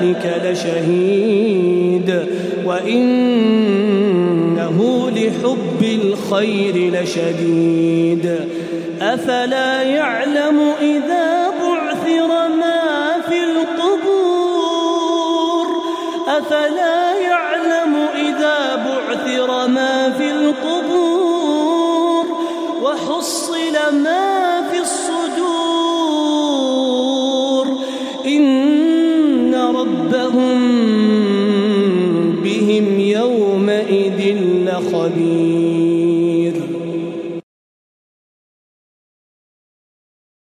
ذلك لشهيد. وإنه لحب الخير لشديد. أفلا يعلم إذا بعثر ما في القبور؟ أفلا يعلم إذا بعثر ما في القبور؟ وحصل ما ربهم بهم يومئذ لخبير